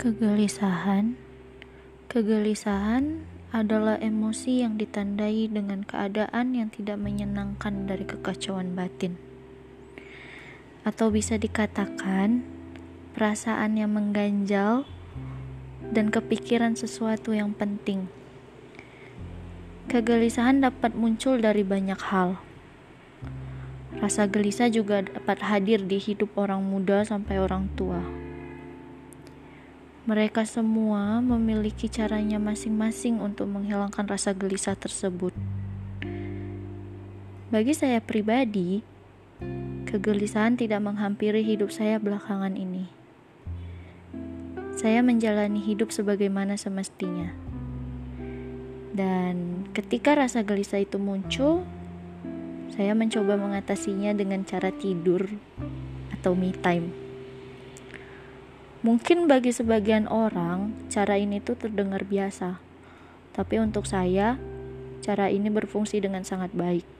Kegelisahan Kegelisahan adalah emosi yang ditandai dengan keadaan yang tidak menyenangkan dari kekacauan batin. Atau bisa dikatakan, perasaan yang mengganjal dan kepikiran sesuatu yang penting. Kegelisahan dapat muncul dari banyak hal. Rasa gelisah juga dapat hadir di hidup orang muda sampai orang tua. Mereka semua memiliki caranya masing-masing untuk menghilangkan rasa gelisah tersebut. Bagi saya pribadi, kegelisahan tidak menghampiri hidup saya belakangan ini. Saya menjalani hidup sebagaimana semestinya. Dan ketika rasa gelisah itu muncul, saya mencoba mengatasinya dengan cara tidur atau me time. Mungkin bagi sebagian orang, cara ini tuh terdengar biasa. Tapi untuk saya, cara ini berfungsi dengan sangat baik.